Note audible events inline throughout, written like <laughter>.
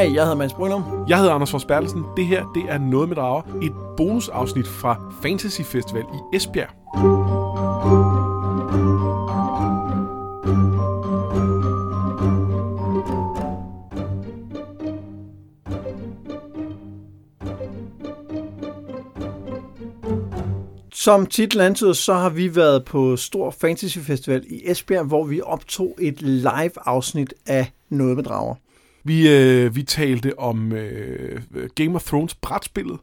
Hej, jeg hedder Mads Brynum. Jeg hedder Anders Fors Bertelsen. Det her, det er Noget med Drager. Et bonusafsnit fra Fantasy Festival i Esbjerg. Som titlen antyder, så har vi været på Stor Fantasy Festival i Esbjerg, hvor vi optog et live afsnit af Noget med Drager. Vi, øh, vi talte om øh, Game of Thrones brætspillet,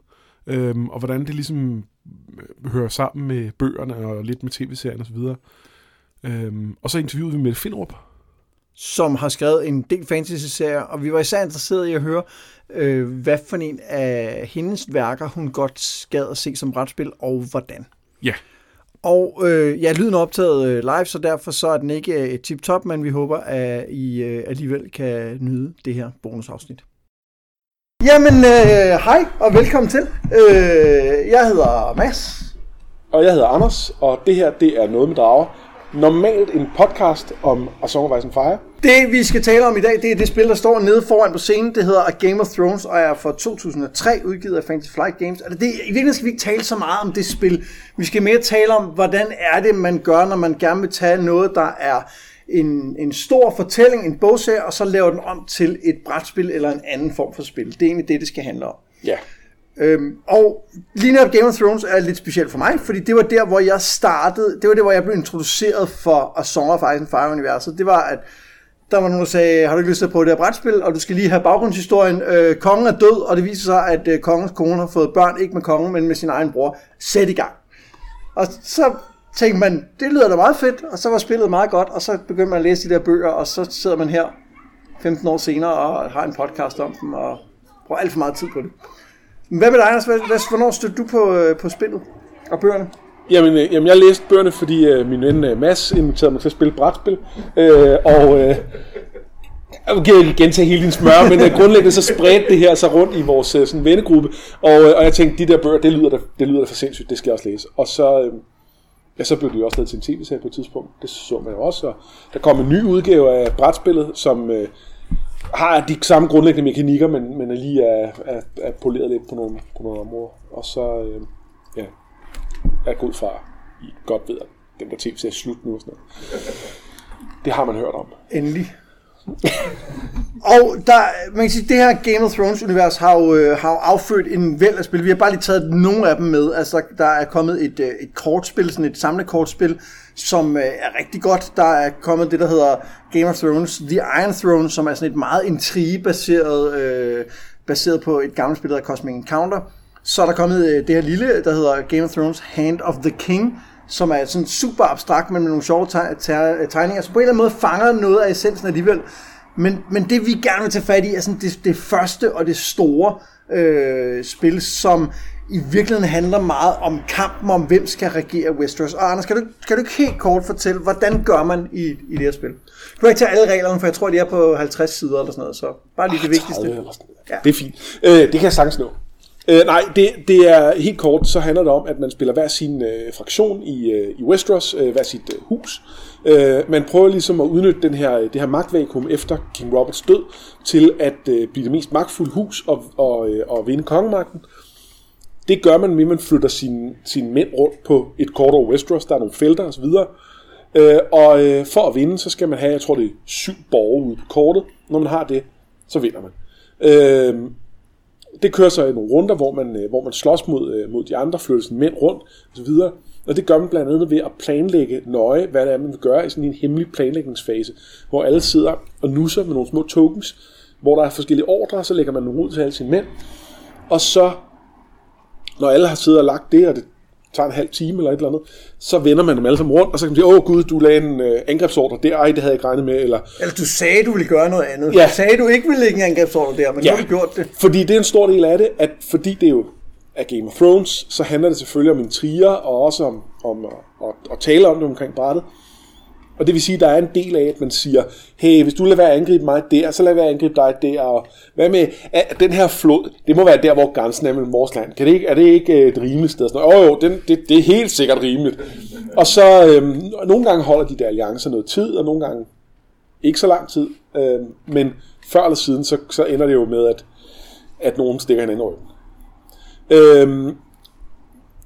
øh, og hvordan det ligesom øh, hører sammen med bøgerne og lidt med tv-serien osv. Øh, og så interviewede vi med Finderup. som har skrevet en del fantasy-serier, og vi var især interesseret i at høre, øh, hvad for en af hendes værker, hun godt gad at se som brætspil, og hvordan. Ja, og øh, ja, lyden er optaget øh, live, så derfor så er den ikke øh, tip-top, men vi håber, at I øh, alligevel kan nyde det her bonusafsnit. Jamen, øh, hej og velkommen til. Øh, jeg hedder Mads. og jeg hedder Anders, og det her, det er Noget med Drager. Normalt en podcast om A Song of Ice and Fire. Det vi skal tale om i dag, det er det spil, der står nede foran på scenen. Det hedder A Game of Thrones og er fra 2003 udgivet af Fantasy Flight Games. Altså det, I virkeligheden skal vi ikke tale så meget om det spil. Vi skal mere tale om, hvordan er det, man gør, når man gerne vil tage noget, der er en, en stor fortælling, en bogserie, og så laver den om til et brætspil eller en anden form for spil. Det er egentlig det, det skal handle om. Ja, Øhm, og lige netop Game of Thrones er lidt specielt for mig, fordi det var der, hvor jeg startede, det var der, hvor jeg blev introduceret for A Song of Ice and Fire-universet. Det var, at der var nogen, der sagde, har du ikke lyst til at prøve det her brætspil, og du skal lige have baggrundshistorien. Øh, kongen er død, og det viser sig, at øh, kongens kone har fået børn, ikke med kongen, men med sin egen bror. Sæt i gang. Og så tænkte man, det lyder da meget fedt, og så var spillet meget godt, og så begyndte man at læse de der bøger, og så sidder man her 15 år senere og har en podcast om dem, og bruger alt for meget tid på det. Hvad med dig, Anders? Hvad- hvad- Hvornår stødte du på, øh, på spillet og bøgerne? Jamen, øh, jamen jeg læste bøgerne, fordi øh, min ven øh, Mads inviterede mig til at spille brætspil. Øh, og øh, jeg vil ikke gentage hele din smør, men øh, grundlæggende så spredte det her sig rundt i vores øh, sådan, vennegruppe. Og, øh, og jeg tænkte, de der bøger, det lyder da, det lyder da for sindssygt, det skal jeg også læse. Og så, øh, ja, så blev det jo også lavet til en tv-serie på et tidspunkt. Det så man jo også. Og der kom en ny udgave af brætspillet, som øh, har de samme grundlæggende mekanikker, men, men er lige er, er, er poleret lidt på nogle, på nogle områder. Og så, øh, ja, er god far. I godt ved, at den der tv-serie er slut nu og sådan noget. Det har man hørt om. Endelig og der, man kan sige, det her Game of Thrones univers har jo, øh, har jo affødt en væld af spil. Vi har bare lige taget nogle af dem med. Altså, der, er kommet et, øh, et kortspil, sådan et samlekortspil, som øh, er rigtig godt. Der er kommet det, der hedder Game of Thrones, The Iron Throne, som er sådan et meget intrigebaseret, øh, baseret på et gammelt spil, der hedder Cosmic Encounter. Så er der kommet øh, det her lille, der hedder Game of Thrones Hand of the King, som er sådan super abstrakt, men med nogle sjove teg- teg- tegninger, så på en eller anden måde fanger noget af essensen alligevel. Men, men det vi gerne vil tage fat i, er sådan det, det første og det store øh, spil, som i virkeligheden handler meget om kampen om, hvem skal regere Westeros. Og Anders, kan du, kan du ikke helt kort fortælle, hvordan gør man i, i det her spil? Du kan ikke tage alle reglerne, for jeg tror, de er på 50 sider eller sådan noget, så bare lige det vigtigste. 30 eller sådan noget. Ja. Det er fint. Øh, det kan jeg sagtens nå. Øh, nej, det, det er helt kort, så handler det om, at man spiller hver sin øh, fraktion i, øh, i Westeros, øh, hver sit øh, hus. Øh, Øh, man prøver ligesom at udnytte den her, det her magtvakuum efter King Roberts død, til at øh, blive det mest magtfulde hus og, og, øh, og vinde kongemagten. Det gør man ved, at man flytter sine, sine mænd rundt på et kort over Westeros. Der er nogle felter osv. Øh, og øh, for at vinde, så skal man have, jeg tror det er syv borge ude på kortet. Når man har det, så vinder man. Øh, det kører så i nogle runder, hvor man, øh, hvor man slås mod, øh, mod de andre, flytter sine mænd rundt osv. Og det gør man blandt andet ved at planlægge nøje, hvad det er, man vil gøre i sådan en hemmelig planlægningsfase, hvor alle sidder og nusser med nogle små tokens, hvor der er forskellige ordre, så lægger man nogle ud til alle sine mænd. Og så, når alle har siddet og lagt det, og det tager en halv time eller et eller andet, så vender man dem alle sammen rundt, og så kan man sige, åh gud, du lagde en øh, angrebsordre der, ej, det havde jeg ikke regnet med, eller Eller du sagde, du ville gøre noget andet. Ja. Du sagde, du ikke ville lægge en angrebsordre der, men ja. nu har du gjort det. Fordi det er en stor del af det, at fordi det jo er Game of Thrones, så handler det selvfølgelig om intriger, og også om, om at, at, at tale om det omkring brættet. Og det vil sige, at der er en del af, at man siger, hey, hvis du lader være at angribe mig der, så lad være at angribe dig der, og hvad med, at den her flod, det må være der, hvor grænsen er mellem vores land. Kan det ikke, er det ikke øh, et rimeligt sted? Åh oh, jo, den, det, det er helt sikkert rimeligt. Og så, øhm, nogle gange holder de der alliancer noget tid, og nogle gange ikke så lang tid. Øhm, men før eller siden, så, så ender det jo med, at, at nogen stikker hinanden i. Øhm,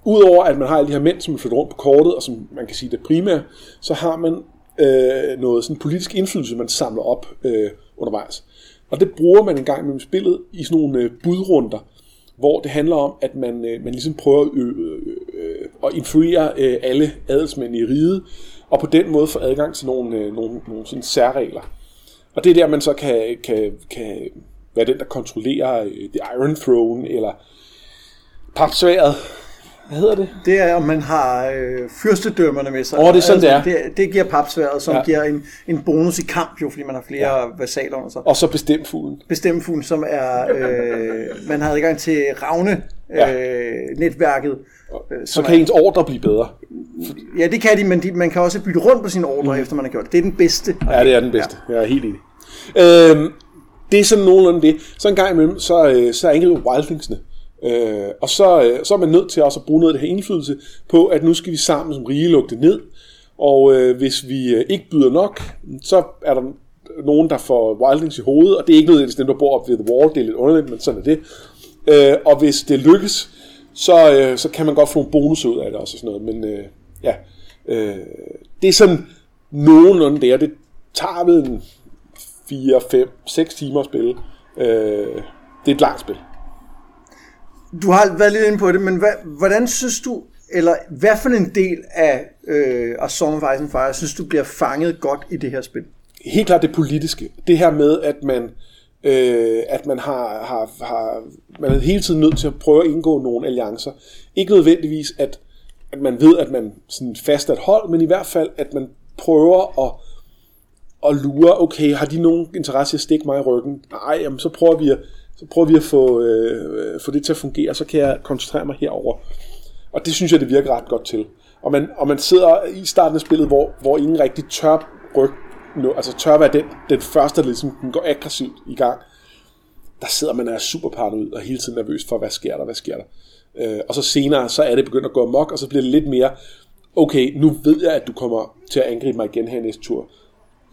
Udover at man har alle de her mænd, som er flyttet rundt på kortet, og som man kan sige det primære, så har man øh, noget sådan politisk indflydelse, man samler op øh, undervejs. Og det bruger man en gang med spillet i sådan nogle øh, budrunder, hvor det handler om, at man, øh, man ligesom prøver øh, øh, øh, at influere øh, alle adelsmænd i riget, og på den måde få adgang til nogle, øh, nogle, nogle sådan særregler. Og det er der, man så kan, kan, kan være den, der kontrollerer øh, The Iron Throne, eller papsværet, hvad hedder det? Det er, om man har øh, fyrstedømmerne med sig. Åh, det er sådan, altså, det er. Det, det giver papsværet, som Ja. giver en, en bonus i kamp, jo, fordi man har flere ja. vasaler under sig. Og så bestemt fuglen. Bestemmefuglen, som er, øh, man har adgang til Ravne, Ja. øh, netværket. øh, Så kan er- ens ordre blive bedre. Ja, det kan de, men de, man kan også bytte rundt på sine ordre, mm. efter man har gjort det. Det er den bedste. Ja, det er den bedste. Ja. Jeg er helt enig. Øhm, det er sådan nogenlunde det. Så en gang imellem, så, øh, så angriber wildlingsene. Øh, og så, øh, så er man nødt til også at bruge noget af det her indflydelse på, at nu skal vi sammen som rige lukke det ned. Og øh, hvis vi øh, ikke byder nok, så er der nogen, der får wildlings i hovedet, og det er ikke nødvendigvis dem, der bor op ved The Wall, det er lidt underligt, men sådan er det. Øh, og hvis det lykkes, så, øh, så kan man godt få nogle bonus ud af det også og sådan noget, men øh, ja, øh, det er sådan nogenlunde der, det tager ved en 4, 5, 6 timer at spille. Øh, det er et langt spil. Du har været lidt inde på det, men hvad, hvordan synes du, eller hvad for en del af øh, A Song of Ice and Fire, synes du bliver fanget godt i det her spil? helt klart det politiske. Det her med, at man, øh, at man har, har, har, man er hele tiden nødt til at prøve at indgå nogle alliancer. Ikke nødvendigvis, at, at man ved, at man sådan fast er et hold, men i hvert fald, at man prøver at, og lure, okay, har de nogen interesse i at stikke mig i ryggen? Nej, jamen, så prøver vi at, så prøver vi at få, øh, få det til at fungere, så kan jeg koncentrere mig herover. Og det synes jeg, det virker ret godt til. Og man, og man sidder i starten af spillet, hvor, hvor ingen rigtig tør ryg, no, altså tør være den, den første, der ligesom den går aggressivt i gang. Der sidder man og er super paranoid og hele tiden nervøs for, hvad sker der, hvad sker der. Øh, og så senere, så er det begyndt at gå amok, og så bliver det lidt mere, okay, nu ved jeg, at du kommer til at angribe mig igen her næste tur.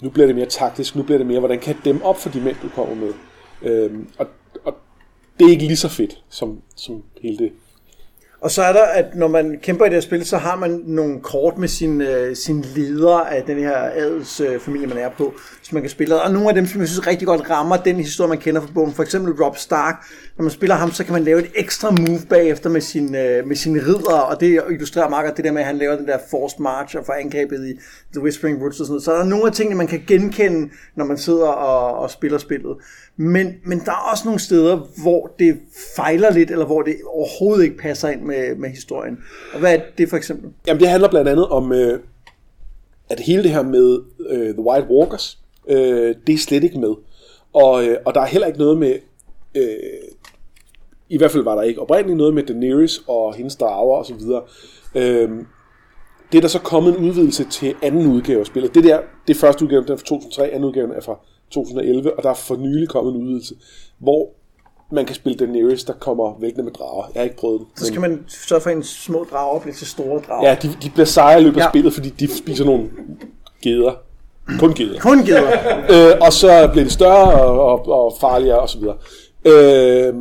Nu bliver det mere taktisk, nu bliver det mere, hvordan kan jeg dem op for de mænd, du kommer med. Øhm, og, og det er ikke lige så fedt, som, som hele det og så er der, at når man kæmper i det her spil, så har man nogle kort med sin, øh, sin leder af den her adelsfamilie, øh, familie, man er på, som man kan spille. Og nogle af dem, som jeg synes rigtig godt rammer den historie, man kender fra bogen. For eksempel Rob Stark. Når man spiller ham, så kan man lave et ekstra move bagefter med sin, øh, med sin ridder, og det illustrerer meget godt det der med, at han laver den der forced march og får angrebet i The Whispering Woods og sådan noget. Så der er nogle af tingene, man kan genkende, når man sidder og, og spiller spillet. Men, men der er også nogle steder, hvor det fejler lidt, eller hvor det overhovedet ikke passer ind med, med historien. Og hvad er det for eksempel? Jamen, det handler blandt andet om, øh, at hele det her med øh, The White Walkers, øh, det er slet ikke med. Og, øh, og der er heller ikke noget med, øh, i hvert fald var der ikke oprindeligt noget med Daenerys og hendes drager og så videre. Øh, det er der så kommet en udvidelse til anden udgave af spillet. Det der, det er første udgave, den er fra 2003, anden udgave er fra 2011, og der er for nylig kommet en udvidelse, hvor man kan spille Daenerys, der kommer væltende med drager. Jeg har ikke prøvet den. Så skal man sørge for, at en små drager bliver til store drager. Ja, de, de bliver sejre i løbet af Ja. spillet, fordi de spiser nogle geder. Kun geder. Kun gider. <laughs> Øh, og så bliver de større og, og, og farligere osv. Øh,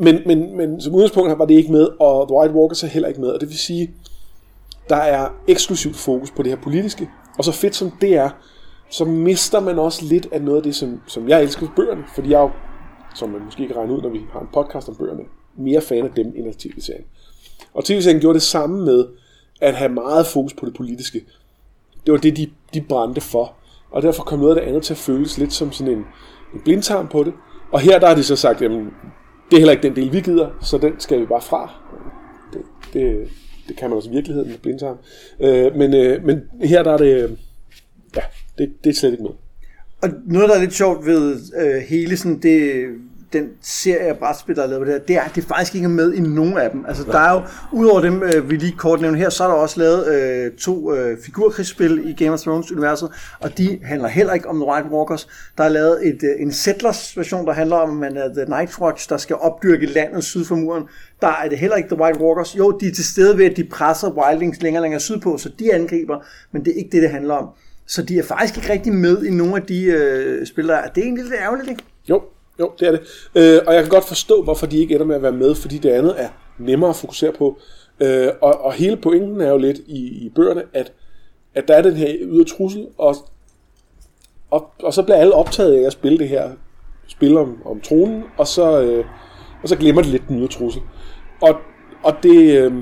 men, men, men som udgangspunkt var det ikke med, og The White Walkers er heller ikke med. Og det vil sige, der er eksklusivt fokus på det her politiske. Og så fedt som det er, så mister man også lidt af noget af det, som, som jeg elsker ved bøgerne. Fordi jeg er jo, som man måske kan regne ud, når vi har en podcast om bøgerne, mere fan af dem end af tv-serien. Og tv-serien gjorde det samme med at have meget fokus på det politiske. Det var det, de, de brændte for. Og derfor kom noget af det andet til at føles lidt som sådan en, en blindtarm på det. Og her der har de så sagt, jamen, det er heller ikke den del, vi gider, så den skal vi bare fra. Det, det, det kan man også i virkeligheden med blindtarm. Øh, men, øh, men her der er det, øh, ja, det, det er slet ikke med. Og noget, der er lidt sjovt ved øh, hele sådan det, den serie af brætspil, der er lavet på det her, det er, at det faktisk ikke er med i nogen af dem. Altså, der er jo, udover dem, øh, vi lige kort nævner her, så er der også lavet øh, to øh, figurkrigsspil i Game of Thrones-universet, og de handler heller ikke om The White Walkers. Der er lavet et, øh, en Settlers-version, der handler om, at man er The Night Watch, der skal opdyrke landet syd for muren. Der er det heller ikke The White Walkers. Jo, de er til stede ved, at de presser Wildlings længere og længere sydpå, så de angriber, men det er ikke det, det handler om. Så de er faktisk ikke rigtig med i nogle af de øh, spil, der. Det er egentlig lidt ærgerligt, ikke? Jo, jo, det er det. Øh, og jeg kan godt forstå, hvorfor de ikke ender med at være med, fordi det andet er nemmere at fokusere på. Øh, og, og hele pointen er jo lidt i, i bøgerne, at, at der er den her ydre trussel, og, og, og så bliver alle optaget af at spille det her spil om, om tronen, og så, øh, og så glemmer de lidt den ydre trussel. Og, og det, øh,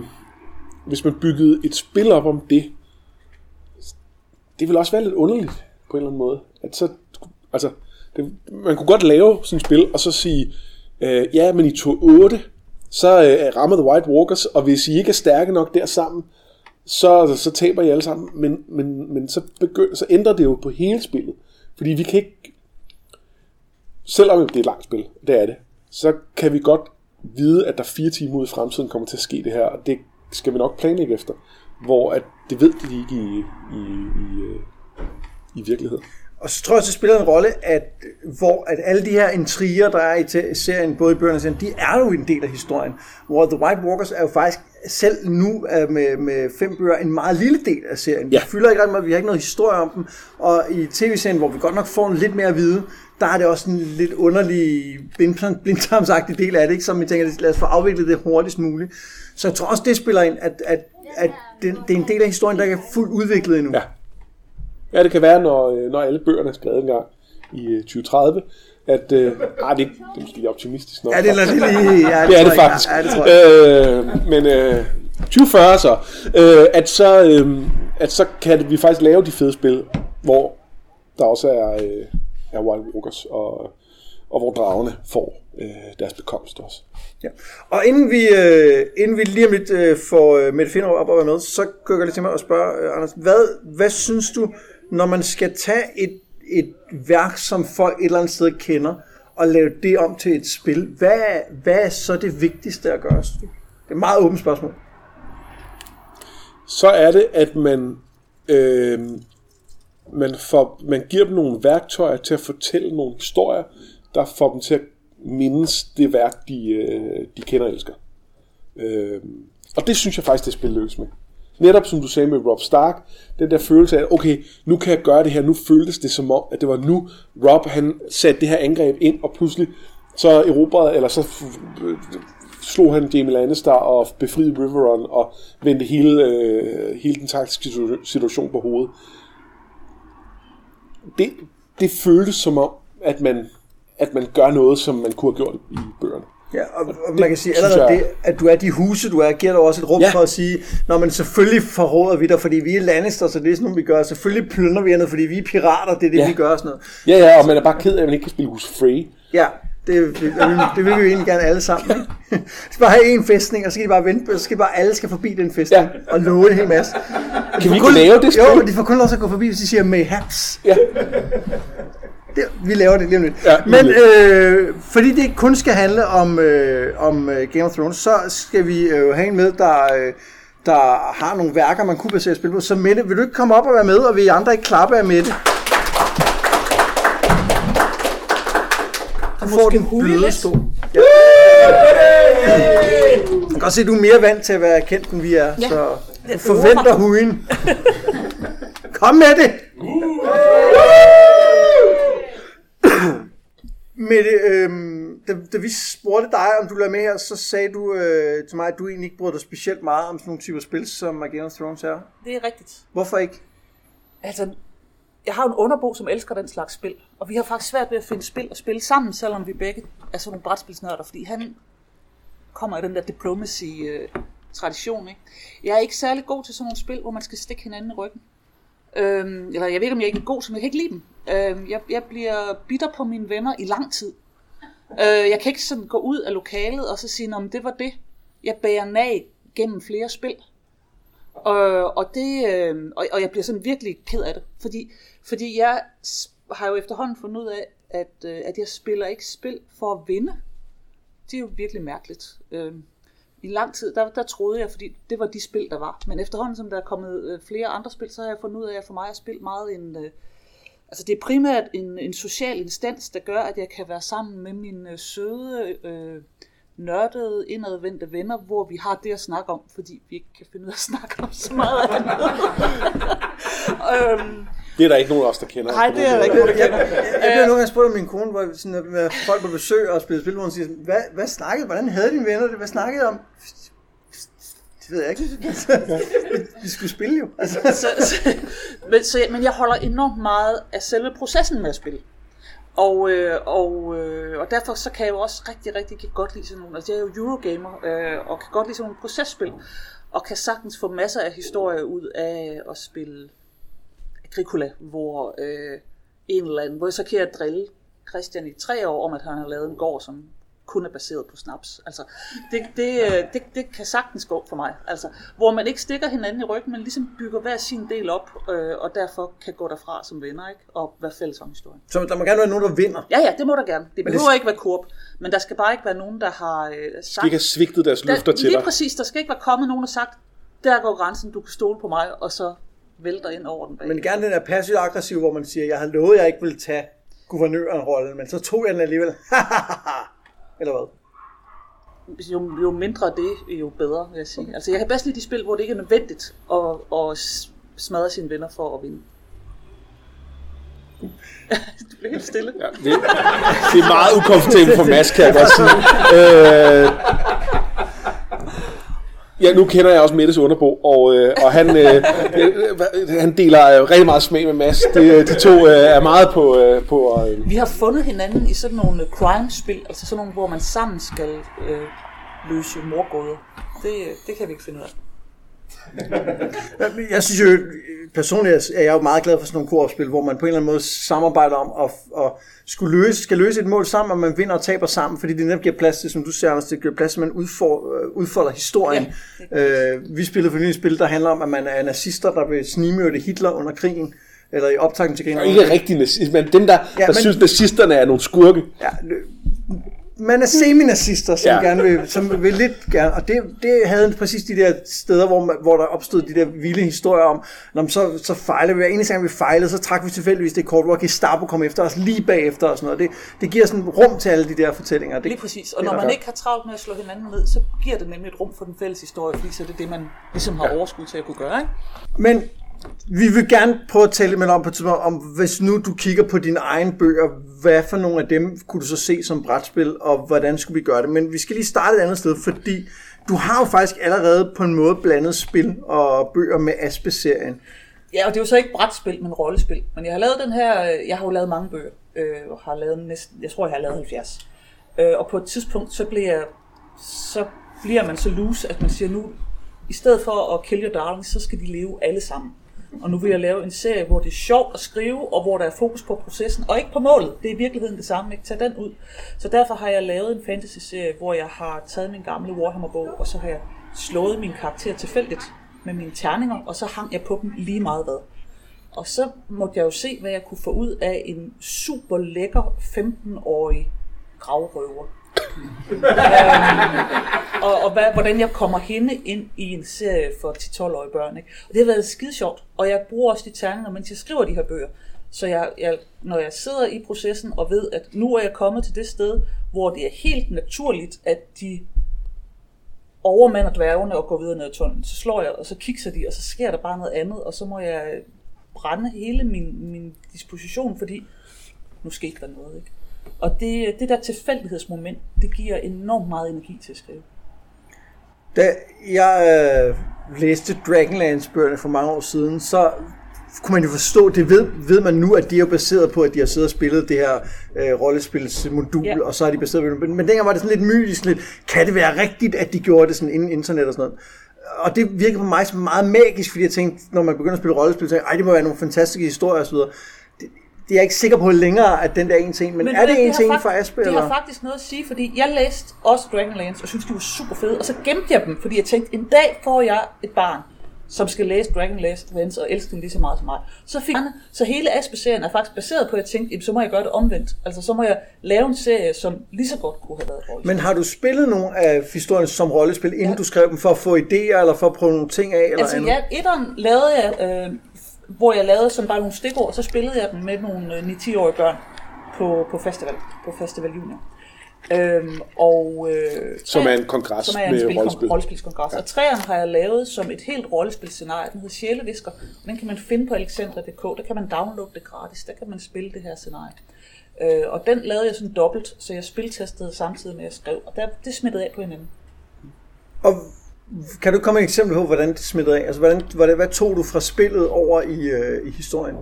hvis man byggede et spil op om det, det vil også være lidt underligt på en eller anden måde. At så, altså, det, man kunne godt lave sådan et spil, og så sige, øh, ja, men i to 8, så øh, rammer The White Walkers, og hvis I ikke er stærke nok der sammen, så, altså, så taber I alle sammen. Men, men, men så, begynd, så ændrer det jo på hele spillet. Fordi vi kan ikke, selvom det er et langt spil, det er det, så kan vi godt vide, at der fire timer ud i fremtiden kommer til at ske det her, og det skal vi nok planlægge efter. Hvor at det ved de ikke i, i, i, øh, i virkeligheden. Og så tror jeg, at det spiller en rolle, at, hvor at alle de her intriger, der er i serien, både i bøgerne og serien, de er jo en del af historien. Hvor The White Walkers er jo faktisk selv nu med, med fem bøger en meget lille del af serien. Ja. Vi fylder ikke ret meget, vi har ikke noget historie om dem. Og i tv-serien, hvor vi godt nok får en lidt mere at vide, der er det også en lidt underlig blindtarmsagtig del af det, ikke? som vi tænker, lad os få afviklet det hurtigst muligt. Så jeg tror også, det spiller ind, at, at, at det, det er en del af historien, der ikke er fuldt udviklet endnu. Ja. Ja, det kan være, når, øh, når alle bøgerne er skrevet engang i 2030, øh, at... Øh, ah, det, det er måske optimistisk nok. Ja, det er, det lige, ja, det, <laughs> det er det faktisk. Ja, det tror jeg. Øh, men øh, 2040 så, øh, at så, øh, at så kan vi faktisk lave de fede spil, hvor der også er, øh, er Wild Walkers, og, og hvor dragerne får øh, deres bekomst også. Ja. Og inden vi, øh, inden vi lige om lidt øh, får øh, Mette Finderup op og være med, så går jeg lidt til mig og spørge, øh, Anders, hvad, hvad synes du, når man skal tage et, et værk, som folk et eller andet sted kender, og lave det om til et spil, hvad, hvad er så det vigtigste at gøre? Det er et meget åbent spørgsmål. Så er det, at man, øh, man, får, man giver dem nogle værktøjer til at fortælle nogle historier, der får dem til at mindes det værk, de, øh, de kender og elsker. Øh, og det synes jeg faktisk, det spil lykkes med. Netop som du sagde med Rob Stark, den der følelse af, okay, nu kan jeg gøre det her, nu føltes det som om, at det var nu, Rob han satte det her angreb ind, og pludselig så erobrede, eller så slog han Jamie Lannister og befriede Riverrun og vendte hele, øh, hele den taktiske situation på hovedet. Det, det føltes som om, at man, at man gør noget, som man kunne have gjort i bøgerne. Ja, og, og det, man kan sige, allerede jeg... det, at du er de huse, du er, giver dig også et rum ja. for at sige, når man selvfølgelig forråder vi dig, fordi vi er Lannister, så det er sådan noget, vi gør. Selvfølgelig plynder vi noget, fordi vi er pirater, det er det, ja. vi gør. Sådan noget. Ja, ja, og man er bare ked af, at man ikke kan spille hus free. Ja, det, det, det vil vi jo egentlig gerne alle sammen. Vi <laughs> skal bare have en festning, og så skal de bare vente, så skal bare alle skal forbi den festning, ja. og love en hel masse. Kan vi ikke kun, lave det spil? Jo, de får kun lov til at gå forbi, hvis de siger mayhaps. Ja. <laughs> Det, vi laver det lige om lidt. Ja, Men øh, fordi det kun skal handle om, øh, om øh, Game of Thrones, så skal vi øh, have en med, der, øh, der har nogle værker, man kunne basere spil på. Så Mette, vil du ikke komme op og være med, og vi andre ikke klappe af Mette? Du får den bløde stol. Ja. Man kan godt se, at du er mere vant til at være kendt, end vi er. Ja. Så forventer hugen. Kom med det! Mette, øh, da, da vi spurgte dig, om du ville med her, så sagde du øh, til mig, at du egentlig ikke brød dig specielt meget om sådan nogle typer spil, som Game of Thrones er. Det er rigtigt. Hvorfor ikke? Altså, jeg har en underbo, som elsker den slags spil, og vi har faktisk svært ved at finde spil og spille sammen, selvom vi begge er sådan nogle brætspilsnørder, fordi han kommer i den der diplomacy-tradition. Ikke? Jeg er ikke særlig god til sådan nogle spil, hvor man skal stikke hinanden i ryggen. Øhm, eller jeg ved ikke, om jeg ikke er god, som jeg kan ikke lide dem. Øh, jeg, jeg bliver bitter på mine venner i lang tid. Øh, jeg kan ikke sådan gå ud af lokalet og så sige, om det var det. Jeg bærer nag gennem flere spil. Og, og, det, øh, og, og jeg bliver sådan virkelig ked af det. Fordi, fordi jeg har jo efterhånden fundet ud af, at, øh, at jeg spiller ikke spil for at vinde. Det er jo virkelig mærkeligt. Øh, i lang tid, der, der troede jeg, fordi det var de spil, der var. Men efterhånden, som der er kommet øh, flere andre spil, så har jeg fundet ud af, at for mig er spil meget en... Øh, altså det er primært en, en social instans, der gør, at jeg kan være sammen med mine øh, søde, øh, nørdede, indadvendte venner, hvor vi har det at snakke om, fordi vi ikke kan finde ud af at snakke om så meget andet. <laughs> øhm, Det er der ikke nogen af os, der kender. Nej, det er der ikke nogen, der Jeg, kender. jeg, jeg bliver nogle gange spurgt af min kone, hvor sådan, når folk på besøg og spiller spil, hvor hun siger, hvad, hvad snakkede, hvordan havde dine venner det, hvad snakkede om? Det ved jeg ikke. <laughs> Vi skulle spille jo. Altså, så, så, men, så, men jeg holder enormt meget af selve processen med at spille. Og, øh, og, øh, og derfor så kan jeg jo også rigtig, rigtig godt lide sådan nogle, altså jeg er jo Eurogamer, øh, og kan godt lide sådan nogle processpil, og kan sagtens få masser af historier ud af at spille Agricola, hvor øh, en eller anden, hvor jeg så kan jeg drille Christian i tre år om, at han har lavet en gård, som kun er baseret på snaps. Altså, det, det, øh, det, det kan sagtens gå for mig. Altså, hvor man ikke stikker hinanden i ryggen, men ligesom bygger hver sin del op, øh, og derfor kan gå derfra som venner, ikke? og være fælles om historien. så der må gerne være nogen, der vinder. Ja, ja, det må der gerne. Det det- behøver ikke være korp, men der skal bare ikke være nogen, der har øh, sagt... De ikke har svigtet deres løfter der, til lige dig. præcis, der skal ikke være kommet nogen og sagt, der går grænsen, du kan stole på mig, og så vælter ind over den bag. Men gerne den der passiv aggressiv, hvor man siger, jeg har lovet, at jeg ikke vil tage guvernøren-rollen, men så tog jeg den alligevel. <laughs> Eller hvad? jo, jo mindre det, jo bedre, vil jeg sige. Altså, jeg kan bedst lide de spil, hvor det ikke er nødvendigt at, at smadre sine venner for at vinde. <laughs> du bliver helt stille. Ja, det, det er meget ukomfortabelt for Mads, kan jeg godt sige. Øh, ja, nu kender jeg også Mettes underbo, og, øh, og han, øh, øh han deler øh, rigtig meget smag med Mads. De, øh, de to øh, er meget på... Øh, på øh, Vi har fundet hinanden i sådan nogle øh, crime-spil, altså sådan nogle, hvor man sammen skal øh, løse morgåder. Det, det kan vi ikke finde ud af. Jeg synes jo, personligt er jeg jo meget glad for sådan nogle koopspil, hvor man på en eller anden måde samarbejder om at, at skulle løse, skal løse et mål sammen, og man vinder og taber sammen, fordi det netop giver plads til, som du siger, Anders, det giver plads til, at man udfor, øh, udfolder historien. Ja, øh, vi spillede for nylig et spil, der handler om, at man er nazister, der vil snigmyrde Hitler under krigen, eller i optakten til krigen. ikke rigtig nazist, men dem, der, Ja, der men- synes, nazisterne er nogle skurke. Ja, man er semi-nazister, som Ja. ja. gerne vil, som vil lidt gerne, og det, det havde præcis de der steder, hvor, man, hvor der opstod de der vilde historier om, når man så, så fejlede vi, hver eneste gang vi fejlede, så trak vi tilfældigvis det kort, hvor Gestapo kom efter os lige bagefter og sådan noget. Det, det giver sådan rum til alle de der fortællinger. Det, Lige præcis. Og det når man ikke har travlt med at slå hinanden ned, så giver det nemlig et rum for den fælles historie, fordi så er det det, man ligesom har overskud til at kunne gøre. Ikke? Men vi vil gerne prøve at tale lidt om på tidspunkt, om hvis nu du kigger på dine egne bøger, hvad for nogle af dem kunne du så se som brætspil, og hvordan skulle vi gøre det? Men vi skal lige starte et andet sted, fordi du har jo faktisk allerede på en måde blandet spil og bøger med Aspe-serien. Ja, og det er jo så ikke brætspil, men rollespil. Men jeg har lavet den her, øh, jeg har jo lavet mange bøger, øh, har lavet næsten, jeg tror, jeg har lavet 70. Øh, og på et tidspunkt, så bliver, så bliver man så loose, at man siger nu, i stedet for at kill your darlings, så skal de leve alle sammen. Og nu vil jeg lave en serie, hvor det er sjovt at skrive, og hvor der er fokus på processen, og ikke på målet. Det er i virkeligheden det samme, ikke? Tag den ud. Så derfor har jeg lavet en fantasy-serie, hvor jeg har taget min gamle Warhammer-bog, og så har jeg slået min karakter tilfældigt med mine terninger, og så hang jeg på dem lige meget hvad. Og så måtte jeg jo se, hvad jeg kunne få ud af en super lækker 15-årig gravrøver øhm, og og hvad, hvordan jeg kommer hende ind i en serie for 10-12-årige børn. Ikke? Og det har været skide sjovt. Og jeg bruger også de terninger, mens jeg skriver de her bøger. Så jeg, jeg, når jeg sidder i processen og ved, at nu er jeg kommet til det sted, hvor det er helt naturligt, at de overmander dværgene og går videre ned i tunnelen. Så slår jeg, og så kigger de, og så sker der bare noget andet, og så må jeg brænde hele min, min disposition, fordi nu skete der noget. Ikke? Og det, det der tilfældighedsmoment, det giver enormt meget energi til at skrive. Da jeg øh, læste Dragonlance-bøgerne for mange år siden, så kunne man jo forstå, det ved, ved man nu, at de er jo baseret på, at de har siddet og spillet det her øh, rollespilsmodul, Ja. og så er de baseret på det. Men, men dengang var det sådan lidt mytisk, lidt, kan det være rigtigt, at de gjorde det sådan inden internet og sådan noget? Og det virkede på mig som meget magisk, fordi jeg tænkte, når man begynder at spille rollespil, så tænkte ej, det må være nogle fantastiske historier osv. Det, det er ikke sikker på længere, at den der en ting, men, men er det en har ting fakt- for Aspe? Det eller? har faktisk noget at sige, fordi jeg læste også Dragonlance og synes de var super fede, og så gemte jeg dem, fordi jeg tænkte, en dag får jeg et barn, som skal læse Dragonlance og elske den lige så meget som mig. Så fik jeg, så hele Aspe-serien er faktisk baseret på, at jeg tænkte, jamen, så må jeg gøre det omvendt. Altså så må jeg lave en serie, som lige så godt kunne have været rollespil. Men har du spillet nogle af historierne som rollespil, inden Ja. du skrev dem, for at få idéer, eller for at prøve nogle ting af? Eller Altså andet? ja, etteren lavede jeg, øh, hvor jeg lavede sådan bare nogle stikord, så spillede jeg dem med nogle øh, 9-10-årige børn på, på festival, på Festival Junior. Øhm, og, øh, Som er en kongres som er en med spil, rollespil. rollespilskongres. Ja. Og træerne har jeg lavet som et helt rollespilscenarie. Den hedder Sjælevisker. Og den kan man finde på alexandra.dk. Der kan man downloade det gratis. Der kan man spille det her scenarie. Øh, og den lavede jeg sådan dobbelt, så jeg spiltestede samtidig med, at jeg skrev. Og der, det smittede af på hinanden. Og kan du komme med et eksempel på, hvordan det smittede af? Altså, hvordan, hvordan, hvad tog du fra spillet over i, øh, i historien?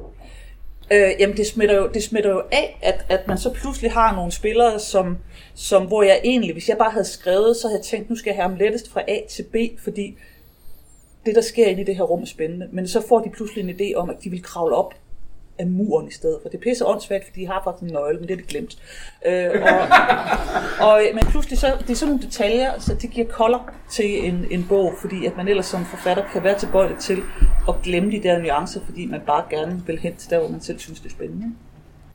Øh, jamen det smitter, jo, det smitter jo af, at, at man så pludselig har nogle spillere, som, som, hvor jeg egentlig, hvis jeg bare havde skrevet, så havde jeg tænkt, nu skal jeg have ham lettest fra A til B, fordi det, der sker inde i det her rum, er spændende. Men så får de pludselig en idé om, at de vil kravle op af muren i stedet for. Det er pisse åndssvagt, fordi de har faktisk en nøgle, men det er de glemt. Øh, og, <laughs> og, men pludselig så, det er sådan nogle detaljer, så det giver kolder til en, en bog, fordi at man ellers som forfatter kan være tilbøjelig til at glemme de der nuancer, fordi man bare gerne vil hen til der, hvor man selv synes, det er spændende.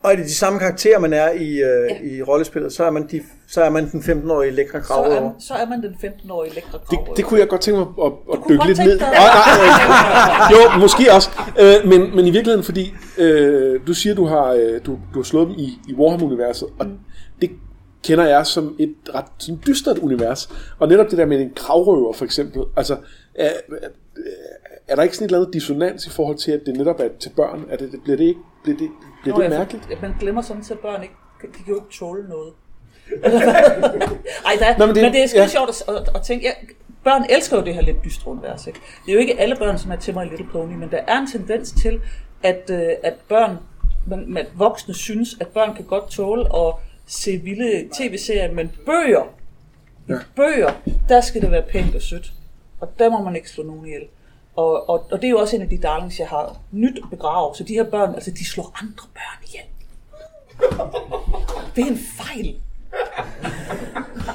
Og er det de samme karakterer, man er i, øh, ja. i rollespillet, så er man, de, så er man den 15-årige lækre Så krav er, så er man den 15-årige lækre Det, grav. det kunne jeg godt tænke mig at, at dykke lidt ned. dig- Nej, jo, måske også. Øh, men, men i virkeligheden, fordi øh, du siger, du har, øh, du, du har slået dem i, i Warhammer-universet, og Mm. det kender jeg som et ret sådan dystert univers. Og netop det der med en kravrøver, for eksempel, altså, er, er, er der ikke sådan et eller andet dissonans i forhold til, at det netop er til børn? Er det, bliver det ikke bliver det, bliver Nå, det jeg- mærkeligt? Man glemmer sådan til, at børn ikke, de kan jo ikke tåle noget. <laughs> Ej, der, Nå, men det- men det er skide ja. sjovt at, at, at tænke, ja, børn elsker jo det her lidt dystre univers. Ikke? Det er jo ikke alle børn, som er til mig i Little Pony, men der er en tendens til, at, øh, at børn, man, man, voksne synes, at børn kan godt tåle at se vilde tv-serier, men bøger, Ja. bøger, der skal det være pænt og sødt. Og der må man ikke slå nogen ihjel. Og, og, og det er jo også en af de darlings, jeg har nyt begravet. Så de her børn, altså de slår andre børn ihjel. Det er en fejl.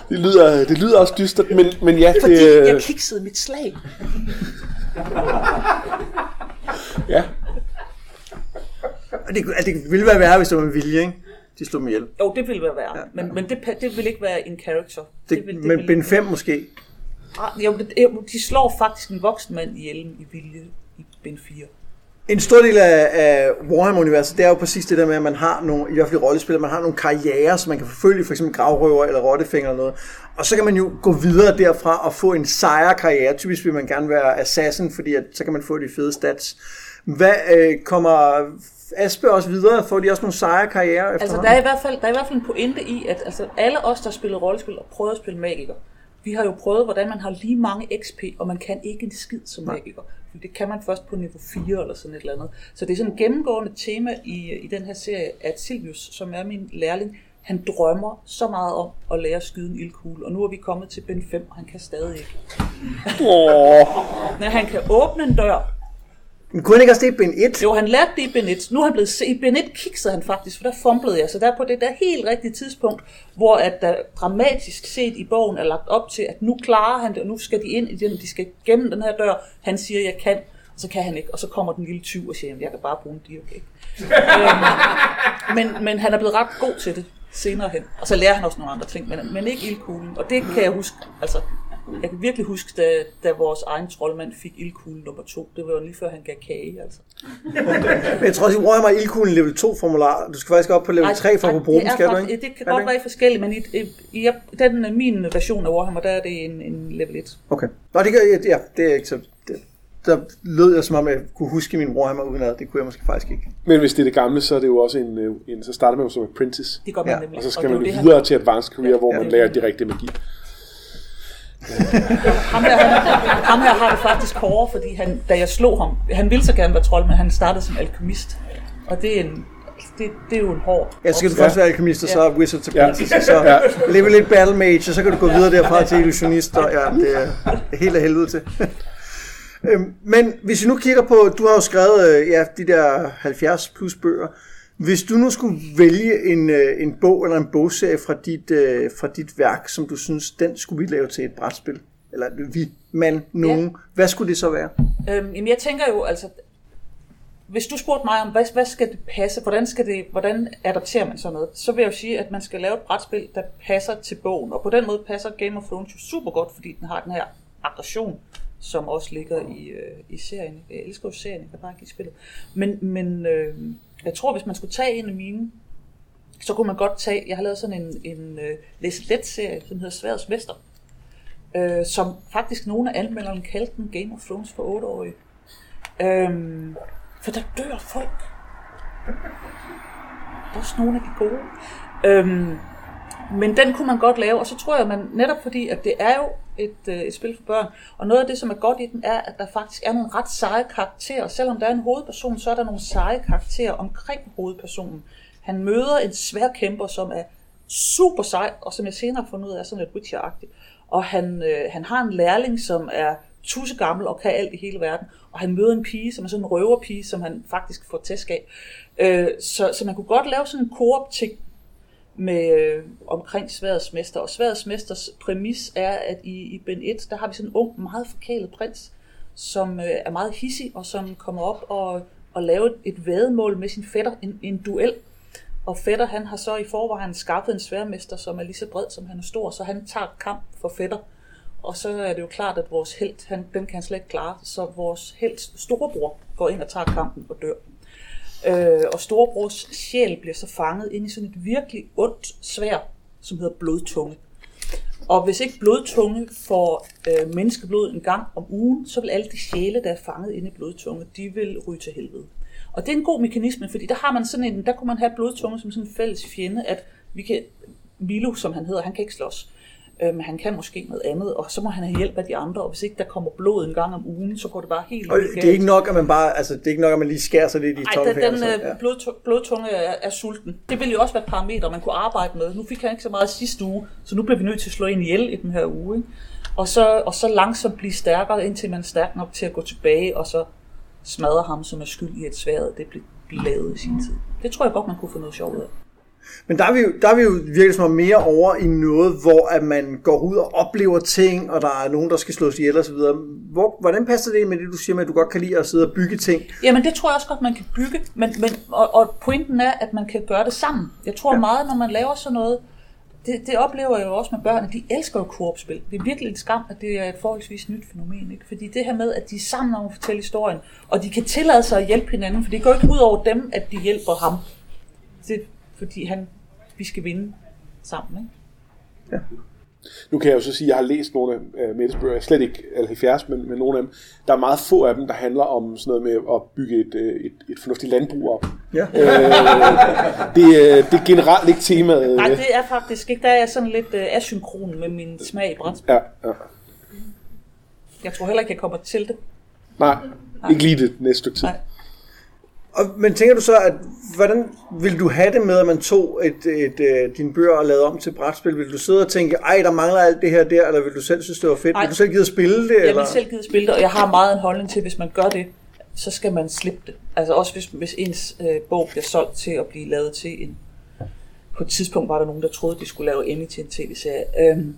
Det lyder, det lyder også dystert, men, men ja, Fordi det, øh, jeg kiksede mit slag. ja. Og det, at det ville være værre, hvis det var med vilje, ikke? De slog dem ihjel. Jo, det ville være værre. Ja, men, men det, det vil ikke være en character. Det, vil, men vil Ben ikke- 5 måske. Ah, Jo, de slår faktisk en voksen mand ihjel i vilje i Ben 4. En stor del af, af Warhammer-universet, det er jo præcis det der med, at man har nogle, i hvert fald rollespil, man har nogle karrierer, som man kan forfølge, for eksempel gravrøver eller rottefinger eller noget. Og så kan man jo gå videre derfra og få en sejrkarriere. Typisk vil man gerne være assassin, fordi at, så kan man få de fede stats. Hvad øh, kommer Aspe også videre? Får de også nogle sejrkarrierer Altså, efterhånden? der er, i hvert fald, der er i hvert fald en pointe i, at altså, alle os, der spiller rollespil og prøvet at spille magiker, vi har jo prøvet, hvordan man har lige mange XP, og man kan ikke en skid som magiker. Fordi Det kan man først på niveau 4 eller sådan et eller andet. Så det er sådan et gennemgående tema i, i den her serie, at Silvius, som er min lærling, han drømmer så meget om at lære at skyde en ildkugle, og nu er vi kommet til Ben 5, og han kan stadig ikke. Åh, <laughs> Men han kan åbne en dør, men kunne han ikke også det i Ben 1? jo, han lærte det i Ben 1. Nu er han blevet se. I Ben 1 kiksede han faktisk, for der fumblede jeg. Så der er på det der helt rigtige tidspunkt, hvor at der dramatisk set i bogen er lagt op til, at nu klarer han det, og nu skal de ind i den, de skal gennem den her dør. Han siger, jeg kan, og så kan han ikke. Og så kommer den lille tyv og siger, jeg kan bare bruge en dirk, ikke? øhm, men, men han er blevet ret god til det senere hen. Og så lærer han også nogle andre ting, men, men ikke ildkuglen. Og det kan jeg huske, altså, jeg kan virkelig huske, da, da vores egen troldmand fik ildkuglen nummer to. Det var jo lige før han gav kage, altså. <laughs> Men jeg tror også, i Warhammer er ildkuglen level 2 formular. Du skal faktisk op på level Ej, 3 for at ej, kunne bruge det den, er skal du faktisk- ikke? Det kan godt være forskelligt, men i, i, i den, øh, min version af Warhammer, der er det en, en level 1. Okay. Nå, det, gør, ja, det er ikke så... Det, der lød jeg som om, jeg kunne huske min Warhammer udenad. Det kunne jeg måske faktisk ikke. men hvis det er det gamle, så er det jo også en, øh, en så starter man jo som apprentice. Det gør man Ja, nemlig. Og så det skal er man det, han- videre til advanced career, hvor Ja, man det- lærer direkte magi. Ham her, han, ham her har det faktisk hårdere, fordi han, da jeg slog ham, han ville så gerne være trold, men han startede som alkemist. Og det er en, det, det er jo en hård... Ja, så skal du først være alkemist, og så Ja. wizard til Ja. princess, og så Ja. level lidt battle mage, og så kan du gå videre derfra til illusionist, og ja, det er helt af helvede til. Øhm, Men hvis vi nu kigger på, du har jo skrevet øh, ja, de der 70 plus bøger. Hvis du nu skulle vælge en, øh, en bog eller en bogserie fra dit, øh, fra dit værk, som du synes, den skulle vi lave til et brætspil, eller vi, man, nogen, ja. hvad skulle det så være? Øhm, jamen jeg tænker jo, altså, hvis du spurgte mig om, hvad, hvad skal det passe, hvordan, skal det, hvordan adapterer man sådan noget, så vil jeg jo sige, at man skal lave et brætspil, der passer til bogen. Og på den måde passer Game of Thrones jo super godt, fordi den har den her aggression, som også ligger i, øh, i serien. Jeg elsker jo serien, jeg kan bare ikke spillet. Men, men øh, jeg tror, hvis man skulle tage en af mine så kunne man godt tage, jeg har lavet sådan en, en øh, uh, læs let serie, som hedder Sværets Mester, uh, som faktisk nogle af anmelderne kaldte den Game of Thrones for 8-årige. Øhm, for der dør folk. Der er også nogle af de gode. Øhm, men den kunne man godt lave, og så tror jeg, man netop fordi, at det er jo et, øh, et spil for børn, og noget af det, som er godt i den, er, at der faktisk er nogle ret seje karakterer. Selvom der er en hovedperson, så er der nogle seje karakterer omkring hovedpersonen. Han møder en svær kæmper, som er super sej, og som jeg senere har fundet ud af, er sådan lidt Witcher-agtig. Og han, øh, han har en lærling, som er tusse gammel og kan alt i hele verden. Og han møder en pige, som er sådan en røverpige, som han faktisk får tæsk af. Øh, så, så man kunne godt lave sådan en koop-ting med øh, omkring Sværets Mester. Og Sværets Mesters præmis er, at i, i Ben 1, der har vi sådan en ung, meget forkælet prins, som øh, er meget hissig, og som kommer op og, og laver et, et vædemål med sin fætter, en, en duel. Og fætter, han har så i forvejen skaffet en sværmester, som er lige så bred, som han er stor, så han tager kamp for fætter. Og så er det jo klart, at vores held, han, den kan han slet ikke klare, så vores helts storebror går ind og tager kampen og dør. Øh, og storebrors sjæl bliver så fanget ind i sådan et virkelig ondt svær, som hedder blodtunge. Og hvis ikke blodtunge får øh, menneskeblod en gang om ugen, så vil alle de sjæle, der er fanget inde i blodtunge, de vil ryge til helvede. Og det er en god mekanisme, fordi der har man sådan en, der kunne man have blodtunge som sådan en fælles fjende, at vi kan, Milo, som han hedder, han kan ikke slås øh, men han kan måske noget andet, og så må han have hjælp af de andre, og hvis ikke der kommer blod en gang om ugen, så går det bare helt Og det er ikke nok, at man bare, altså det er ikke nok, at man lige skærer sig lidt i Nej, den, den ja. blodtunge, blodtunge er, er, sulten. Det ville jo også være et parameter, man kunne arbejde med. Nu fik han ikke så meget sidste uge, så nu bliver vi nødt til at slå ind ihjel i den her uge. Ikke? Og, så, og så langsomt blive stærkere, indtil man er stærk nok til at gå tilbage, og så smadre ham, som er skyld i et sværet, det blev lavet i sin tid. Det tror jeg godt, man kunne få noget sjovt af. Men der er vi jo, der er vi jo virkelig som mere over i noget, hvor at man går ud og oplever ting, og der er nogen, der skal slås ihjel og så videre. Hvor, hvordan passer det med det, du siger med, at du godt kan lide at sidde og bygge ting? Jamen det tror jeg også godt, man kan bygge, men, men, og, og pointen er, at man kan gøre det sammen. Jeg tror ja. meget, når man laver sådan noget, det, det oplever jeg jo også med børn, at de elsker jo koopspil. Det er virkelig en skam, at det er et forholdsvis nyt fænomen. Ikke? Fordi det her med, at de er sammen om at fortælle historien, og de kan tillade sig at hjælpe hinanden, for det går ikke ud over dem, at de hjælper ham. Det, fordi han, vi skal vinde sammen. Ikke? Ja. Nu kan jeg jo så sige, at jeg har læst nogle af uh, Mettes bøger, slet ikke alle 70, men, men nogle af dem. Der er meget få af dem, der handler om sådan noget med at bygge et, øh, et, et fornuftigt landbrug op. Ja. Øh, det, det er generelt ikke temaet. Nej, det er faktisk ikke. Der er jeg sådan lidt uh, asynkron med min smag i brætspil. Ja, ja. Jeg tror heller ikke, jeg kommer til det. Nej, Nej. ikke lige det næste stykke tid. Nej. Og, men tænker du så, at hvordan vil du have det med, at man tog et, et, et, øh, din bøger og lavede om til brætspil? Vil du sidde og tænke, ej, der mangler alt det her der, eller vil du selv synes, det var fedt? Ej, vil du selv give at spille det? Jeg eller? vil selv give at spille det, og jeg har meget en holdning til, at hvis man gør det, så skal man slippe det. Altså også hvis, hvis ens øh, bog bliver solgt til at blive lavet til en... På et tidspunkt var der nogen, der troede, de skulle lave Emmy til en tv-serie. Øhm,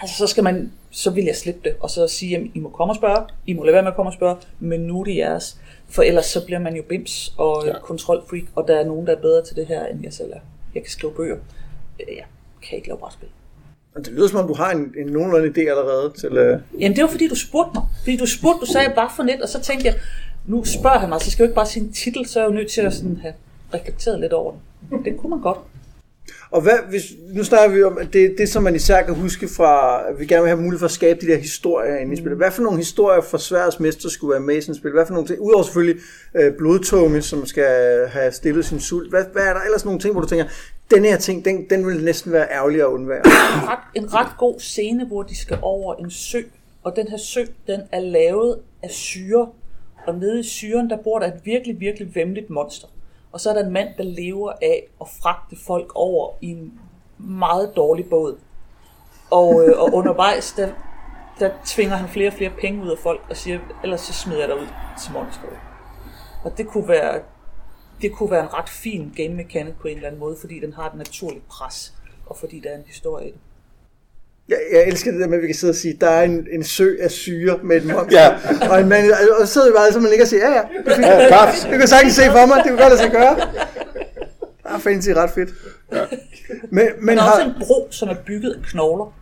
altså så skal man, så vil jeg slippe det, og så sige, at I må komme og spørge, I må lade være med at komme og spørge, men nu er det jeres. For ellers så bliver man jo bims og ja. kontrolfreak, og der er nogen, der er bedre til det her, end jeg selv er. Jeg kan skrive bøger. Øh, jeg kan ikke lave brætspil. Det lyder som om, du har en, en nogenlunde idé allerede til... Uh... Jamen det var fordi, du spurgte mig. Fordi du spurgte, du sagde bare for net, og så tænkte jeg, nu spørger han mig, så skal jeg jo ikke bare sige en titel, så er jeg jo nødt til at sådan have reflekteret lidt over den. Det kunne man godt. Og hvad, hvis, nu snakker vi om, at det, det som man især kan huske fra, at vi gerne vil have mulighed for at skabe de der historier inde i spillet. Hvad for nogle historier fra Sveriges Mester skulle være med i sådan spil? Hvad for nogle ting, udover selvfølgelig øh, blodtunge, som skal have stillet sin sult. Hvad, hvad er der ellers nogle ting, hvor du tænker, den her ting, den, den vil næsten være ærgerlig at undvære? En ret, en ret god scene, hvor de skal over en sø, og den her sø, den er lavet af syre, og nede i syren, der bor der et virkelig, virkelig vemmeligt monster. Og så er der en mand, der lever af at fragte folk over i en meget dårlig båd. Og, øh, og undervejs, der, der tvinger han flere og flere penge ud af folk og siger, ellers så smider jeg dig ud til monsteret. Og det kunne være, det kunne være en ret fin game mechanic på en eller anden måde, fordi den har et naturligt pres, og fordi der er en historie i det. Jeg, jeg elsker det der med, at vi kan sidde og sige, der er en, en sø af syre med et monster. Ja. Og, en mand, og så sidder vi bare, så man ligger og siger, ja ja, det, fint. ja, klart. det kan sagtens se for mig, det kan godt lade sig gøre. Det er fancy ret fedt. Ja. Men, men der er har... også en bro, som er bygget af knogler.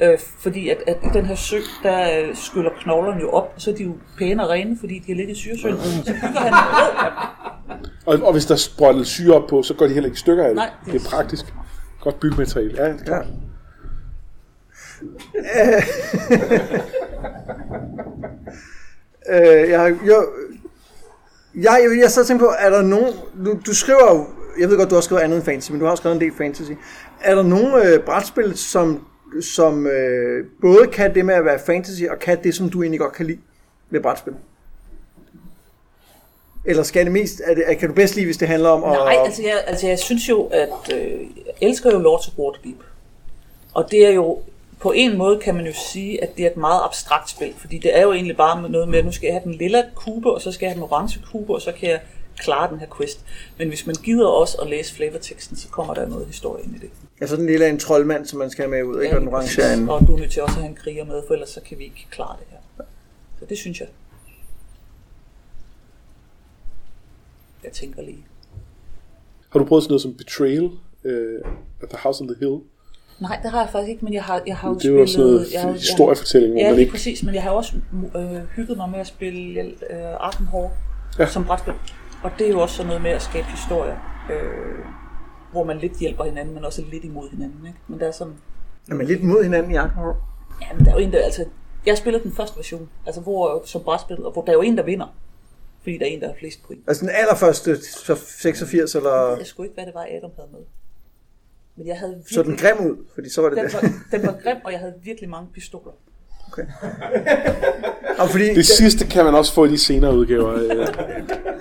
Øh, fordi at, at den her sø, der øh, skyller knoglerne jo op, og så er de jo pæne og rene, fordi de har ligget i syresøen. Så bygger han en bro Og, og hvis der er sprøjtet syre op på, så går de heller ikke i stykker af det. Nej. Det er praktisk. Godt byggemateriale. Ja, det er klart. Øh, øh, jeg, jo, jeg, jeg, jeg så tænkt på, er der nogen, du, du skriver jo, jeg ved godt, du har skrevet andet end fantasy, men du har også skrevet en del fantasy. Er der nogen øh, brætspil, som, som øh, både kan det med at være fantasy, og kan det, som du egentlig godt kan lide ved brætspil? Eller skal det mest, er det, kan du bedst lide, hvis det handler om at... Nej, altså jeg, altså jeg synes jo, at øh, jeg elsker jo Lords of Waterdeep. Og det er jo, på en måde kan man jo sige, at det er et meget abstrakt spil, fordi det er jo egentlig bare noget med, at nu skal jeg have den lille kube, og så skal jeg have den orange kube, og så kan jeg klare den her quest. Men hvis man gider også at læse flavorteksten, så kommer der noget historie ind i det. Ja, sådan en lille en troldmand, som man skal have med ud, ikke? Og den orange er en... og du er nødt til også at have en kriger med, for ellers så kan vi ikke klare det her. Så det synes jeg. Jeg tænker lige. Har du prøvet sådan noget som Betrayal øh, at The House on the Hill? Nej, det har jeg faktisk ikke, men jeg har, jeg har jo Det er jo spillet... sådan noget historiefortælling, hvor Ja, man ikke... præcis, men jeg har også øh, hygget mig med at spille øh, Arkham Horror Ja. som brætspil. Og det er jo også sådan noget med at skabe historier, øh, hvor man lidt hjælper hinanden, men også lidt imod hinanden. Ikke? Men der er sådan... Er man lidt mod hinanden i Arkham Horror? Ja, men der er jo en, der... Altså, jeg spillede den første version, altså hvor, som brætspil, og hvor der er jo en, der vinder. Fordi der er en, der har flest point. Altså den allerførste, så 86, eller... Jeg skulle ikke, hvad det var, Adam havde med. Men jeg havde virkelig... Så den grim ud, fordi så var det den, det. var, den var grim, og jeg havde virkelig mange pistoler. Okay. <laughs> Og fordi Det sidste kan man også få i de senere udgaver. Øh.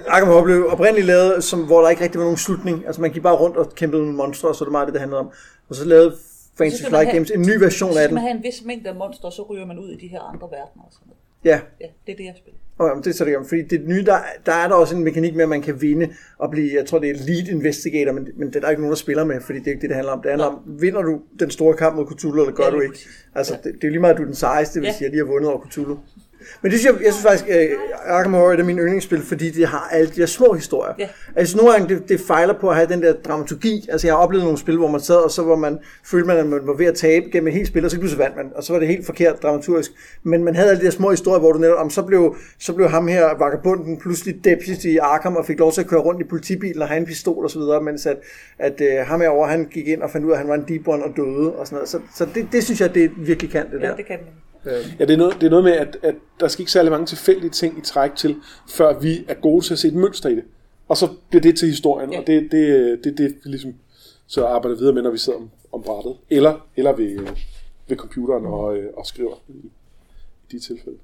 Arkham Horror blev oprindeligt lavet, som, hvor der ikke rigtig var nogen slutning. Altså man gik bare rundt og kæmpede med monstre, og så er det meget det, det handlede om. Og så lavede Fantasy Så skal Flight have- Games en ny version Så af skal den. man have en vis mængde af monstre, og så ryger man ud i de her andre verdener og sådan noget. Ja, Ja, det er det, jeg spiller. Og det er så det gør. Fordi det nye, der, der er der også en mekanik med, at man kan vinde og blive, jeg tror det er lead investigator, men, men det er der ikke nogen, der spiller med, fordi det er ikke det, det handler om. Det handler om, vinder du den store kamp mod Cthulhu, eller gør Ja, du ikke? Altså, det, det er jo lige meget, at du er den sejeste, hvis Ja. jeg lige har vundet over Cthulhu. Men det synes jeg, jeg synes faktisk, at Arkham Horror er mine yndlingsspil, fordi det har alle de her små historier. Ja. Altså nogle gange, det, det fejler på at have den der dramaturgi. Altså jeg har oplevet nogle spil, hvor man sad, og så var man, følte man, at man var ved at tabe gennem et helt spil, og så pludselig vandt man, og så var det helt forkert dramaturgisk. Men man havde alle de der små historier, hvor du netop, om så blev, så blev ham her, vagabunden, pludselig deputy i Arkham, og fik lov til at køre rundt i politibilen og have en pistol og så videre, mens at, at uh, ham herovre, han gik ind og fandt ud af, at han var en deep one og døde og sådan noget. Så, så det, det synes jeg, det virkelig kan, det Ja, der. det kan man. Ja, det er, noget, det er noget med, at, at der skal ikke særlig mange tilfældige ting i træk til, før vi er gode til at se et mønster i det. Og så bliver det til historien, Ja. og det er det, det, det, vi ligesom så arbejder videre med, når vi sidder om, om brættet. Eller, eller ved, ved computeren og, øh, og skriver i, i de tilfælde.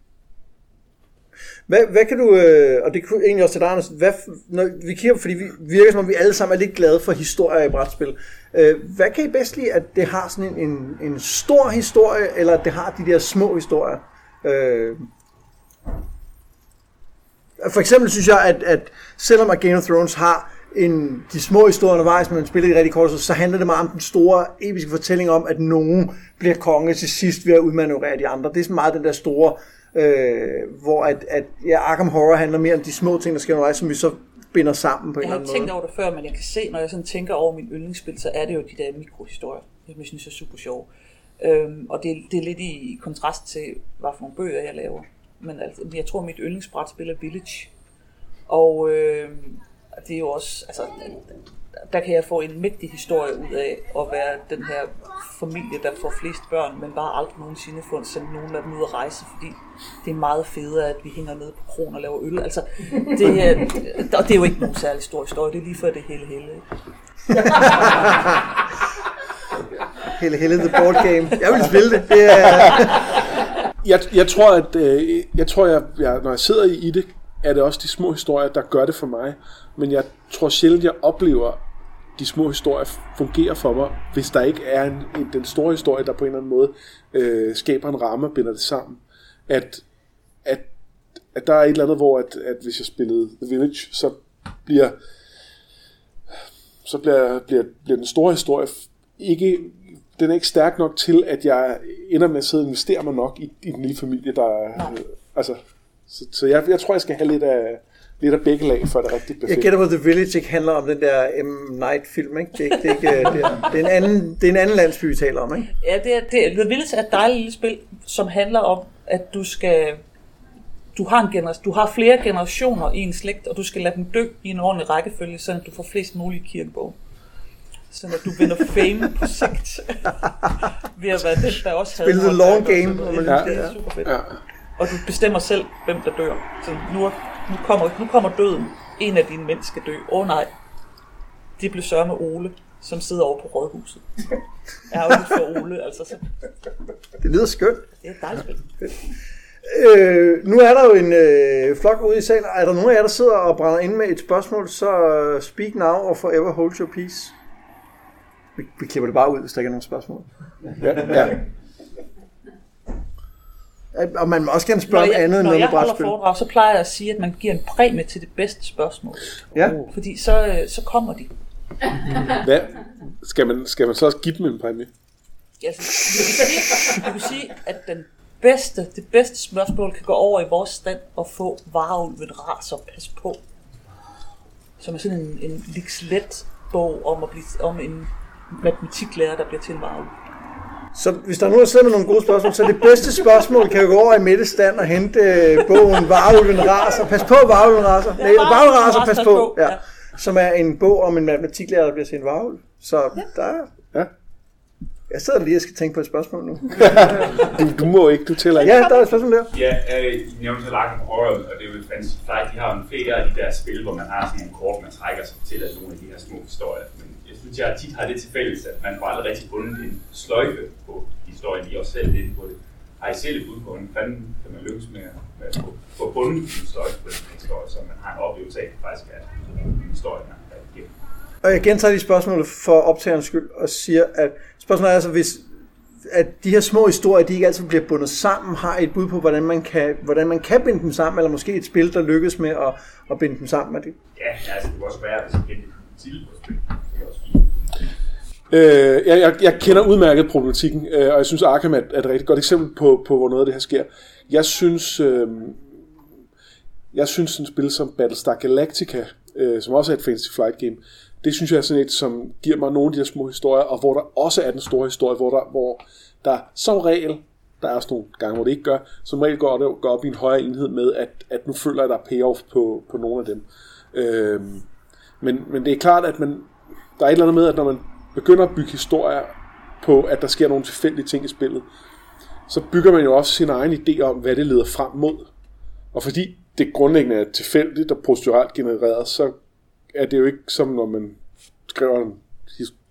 Hvad, hvad kan du, øh, og det kunne egentlig også til dig, Anders, hvad, når vi kigger, fordi vi virker som om, vi alle sammen er lidt glade for historier i brætspil. Øh, hvad kan I bedst lide, at det har sådan en, en, en stor historie, eller at det har de der små historier? Øh, for eksempel synes jeg, at, at selvom at Game of Thrones har en, de små historier undervejs, men man spiller de rigtig kort, så, så handler det meget om den store episke fortælling om, at nogen bliver konge til sidst ved at udmanøvrere de andre. Det er sådan meget den der store, øh, hvor at, at ja, Arkham Horror handler mere om de små ting, der sker undervejs, som vi så binder sammen på en Jeg har eller ikke anden tænkt måde. over det før, men jeg kan se, når jeg sådan tænker over min yndlingsspil, så er det jo de der mikrohistorier, som jeg synes er super sjove. Øhm, og det, det er lidt i kontrast til, hvad for nogle bøger jeg laver. Men altså, jeg tror, mit yndlingsbrætspil er Village. Og øh, det er jo også, altså, der kan jeg få en mægtig historie ud af at være den her familie, der får flest børn, men bare aldrig nogensinde få sendt nogen af dem ud at rejse, fordi det er meget federe, at vi hænger nede på kron og laver øl. Altså, det, er, og det er jo ikke nogen særlig stor historie, det er lige før det hele hele. Ikke? <laughs> Helle Helle The Board Game. Jeg vil spille det. det er, Jeg, jeg tror, at øh, jeg tror, jeg, jeg, når jeg sidder i det, er det også de små historier, der gør det for mig. Men jeg tror sjældent, jeg oplever, de små historier fungerer for mig, hvis der ikke er en, en, den store historie, der på en eller anden måde øh, skaber en ramme og binder det sammen. At, at, at der er et eller andet, hvor at, at hvis jeg spillede The Village, så bliver så bliver, bliver, bliver den store historie ikke, den er ikke stærk nok til, at jeg ender med at sidde og investere mig nok i, i den lille familie, der er, øh, altså, så, så jeg, jeg tror, jeg skal have lidt af, lidt af begge lag, for det rigtig jeg perfekt. gætter på, at The Village ikke handler om den der M. Night-film, ikke? Det, er ikke- det, er ikke, det, er, det, er en anden, det er en anden landsby, vi taler om, ikke? Ja, det er, det er, The Village er et dejligt lille spil, som handler om, at du skal, du har, en gener- du har flere generationer i en slægt, og du skal lade dem dø i en ordentlig rækkefølge, så du får flest mulige kirkebog. Så at du vinder fame på sigt <laughs> ved at være den, der også havde Spille the long game, Det er super fedt. Ja. Og du bestemmer selv, hvem der dør. Så nu, er- nu, kommer, nu kommer døden. En af dine mænd skal dø. Åh oh, nej. Det blev sørme Ole, som sidder over på rådhuset. <laughs> Ærgerligt for Ole, altså. Så, Det lyder skønt. det er dejligt spil. Øh, nu er der jo en øh, flok ude i salen. Er der nogen af jer, der sidder og brænder ind med et spørgsmål, så øh, speak now og forever hold your peace. Vi, vi klipper det bare ud, hvis der ikke er nogen spørgsmål. Ja, ja. Øh, Og man må også gerne Når spørge om jeg, andet end når noget jeg med holder brætspil. foredrag, så plejer jeg at sige, at man giver en præmie til det bedste spørgsmål. Ja. Fordi så, øh, så kommer de. Hvad? Skal man, skal man så også give dem en præmie? Altså, du, kan sige, du kan sige, at den bedste, det bedste spørgsmål kan gå over i vores stand og få varulven raser pas på. Som er sådan en, en Lixlet bog om, at blive, om en matematiklærer, der bliver til en varulv. Så hvis der er nogen, der sidder med nogle gode spørgsmål, så det bedste spørgsmål kan jo gå over i Mettes stand og hente øh, bogen Varulven raser. Pas på, Varulven raser. Nej, Varulven raser, pas på. Ja. Som er en bog om en matematiklærer, der bliver til en varulv. Så der er... Ja. Jeg sidder lige og skal tænke på et spørgsmål nu. Du, <laughs> du må ikke, du tæller ikke. Ja, der er et spørgsmål der. Ja, øh, I nævnte så Larkin Horror, og det er jo Fantasy Flight, de har jo en flere af de der spil, hvor man har sådan nogle kort, man trækker sig til af nogle af de her små historier. Synes, jeg tit har det til fælles, at man får aldrig rigtig bundet en sløjfe på historien, I også selv lidt på det. Har I selv et bud på, hvordan fanden kan man lykkes med, med at få, bundet en sløjfe på den historie, så man har en oplevelse af, at det faktisk er en historie, man har igennem. Og jeg gentager lige spørgsmålet for optagerens skyld og siger, at spørgsmålet er altså, hvis at de her små historier, de ikke altid bliver bundet sammen, har et bud på, hvordan man kan, hvordan man kan binde dem sammen, eller måske et spil, der lykkes med at, at binde dem sammen. Er det? Ja, altså det kunne også være, hvis man kendte til på spil. Det er også fint. Øh, jeg, jeg, jeg kender udmærket problematikken, øh, og jeg synes Arkham er, er et rigtig godt eksempel på, på, hvor noget af det her sker. Jeg synes, øh, jeg synes sådan et spil som Battlestar Galactica, øh, som også er et Fantasy Flight game, det synes jeg er sådan et, som giver mig nogle af de her små historier, og hvor der også er den store historie, hvor der, hvor der som regel, der er også nogle gange, hvor det ikke gør, som regel går det går op i en højere enhed med, at, at nu føler jeg, at der er payoff på, på nogle af dem. Øh, men, men det er klart, at man, der er et eller andet med, at når man begynder at bygge historier på, at der sker nogle tilfældige ting i spillet, så bygger man jo også sin egen idé om, hvad det leder frem mod. Og fordi det grundlæggende er tilfældigt og proceduralt genereret, så er det jo ikke som når man skriver en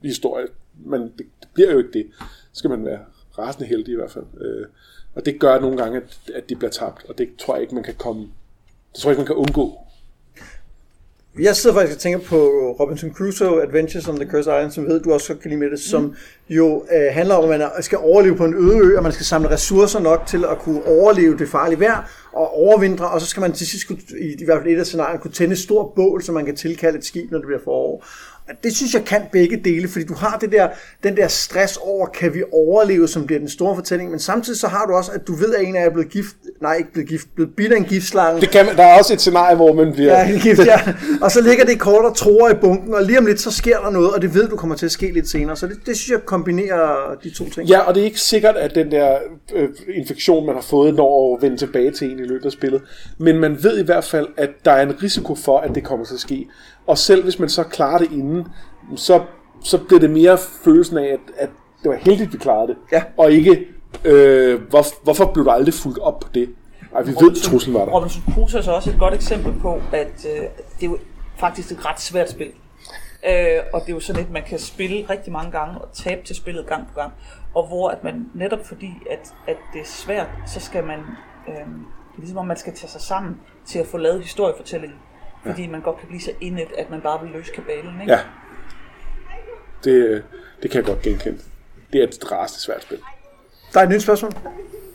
historie. Men det, det bliver jo ikke det. Så skal man være rasende heldig i hvert fald. Øh, og det gør nogle gange, at, at de bliver tabt. Og det tror jeg ikke, man kan komme... Det tror jeg ikke, man kan undgå. Jeg sidder faktisk og tænker på Robinson Crusoe Adventures on the Cursed Island, som ved, du også kan lide med det, som jo øh, handler om, at man skal overleve på en øde ø, og man skal samle ressourcer nok til at kunne overleve det farlige vejr og overvintre, og så skal man til sidst, kunne, i, i hvert fald et af scenarierne, kunne tænde et stort bål, så man kan tilkalde et skib, når det bliver forår. Det synes jeg kan begge dele, fordi du har det der, den der stress over, kan vi overleve, som bliver den store fortælling, men samtidig så har du også, at du ved, at en af jer er blevet gift, nej ikke blevet gift, blevet bidt af en giftslange, Det kan der er også et scenarie, hvor man bliver... Ja, helt gift, ja. Og så ligger det kort og tror i bunken, og lige om lidt, så sker der noget, og det ved du kommer til at ske lidt senere. Så det, det synes jeg kombinerer de to ting. Ja, og det er ikke sikkert, at den der øh, infektion, man har fået, når at vende tilbage til en i løbet af spillet. Men man ved i hvert fald, at der er en risiko for, at det kommer til at ske. Og selv hvis man så klarer det inden, så, så bliver det mere følelsen af, at, at det var heldigt, vi klarede det. Ja. Og ikke, øh, hvor, hvorfor blev der aldrig fuldt op på det? Ej, vi ved, at truslen var der. Robinson Crusoe er så også et godt eksempel på, at øh, det er jo faktisk et ret svært spil. Øh, og det er jo sådan et, man kan spille rigtig mange gange og tabe til spillet gang på gang. Og hvor at man netop fordi, at, at det er svært, så skal man, øh, ligesom om man skal tage sig sammen til at få lavet historiefortællingen. Fordi man godt kan blive så indet, at man bare vil løse kabalen. Ikke? Ja. Det, det kan jeg godt genkende. Det er et rasende svært spil. Der er et nyt spørgsmål.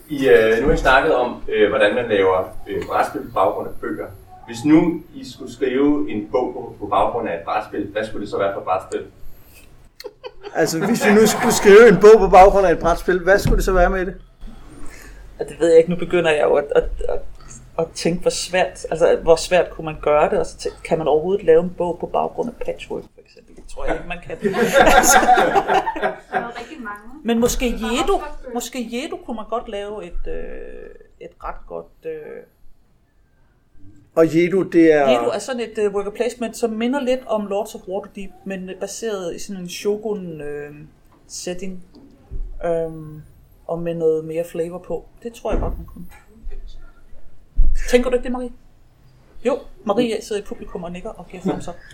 I, øh, nu har I snakket om, øh, hvordan man laver øh, brætspil på baggrund af bøger. Hvis nu I skulle skrive en bog på, på baggrund af et brætspil, hvad skulle det så være for brætspil? Altså, hvis vi nu skulle skrive en bog på baggrund af et brætspil, hvad skulle det så være med det? Og det ved jeg ikke, nu begynder jeg jo at, at, at, at tænke, hvor svært, altså, hvor svært kunne man gøre det, og så tænke, kan man overhovedet lave en bog på baggrund af patchwork, for eksempel? Det tror jeg ikke, man kan. <laughs> Mange. Men måske Jedo, måske Jedo kunne man godt lave et, øh, et ret godt øh, Og Jedo, det er... Jedo er sådan et uh, worker placement, som minder lidt om Lords of Waterdeep, men øh, baseret i sådan en shogun uh, setting. Um, og med noget mere flavor på. Det tror jeg godt, man kunne. Tænker du ikke det, Marie? Jo, Marie sidder i publikum og nikker og giver thumbs up. <laughs>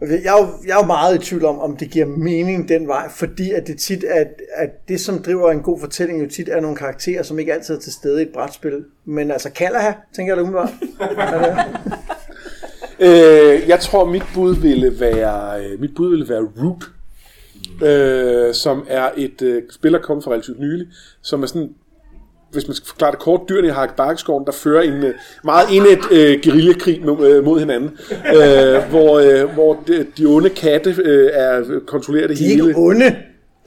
Jeg er, jo, jeg er jo meget i tvivl om, om det giver mening den vej, fordi at det tit er, at det, som driver en god fortælling, jo tit er nogle karakterer, som ikke altid er til stede i et brætspil. Men altså, Kalaha, tænker jeg da umiddelbart. <laughs> Øh, jeg tror, mit bud ville være, øh, mit bud ville være Root, øh, som er et øh, spil, der kom fra relativt nylig, som er sådan hvis man skal forklare det kort, dyrene i Hark Barkskoven, der fører en øh, meget indet øh, guerillakrig mod, øh, mod hinanden, <laughs> øh, hvor, øh, hvor de, de onde katte øh, er kontrollerer det De er hele. ikke onde.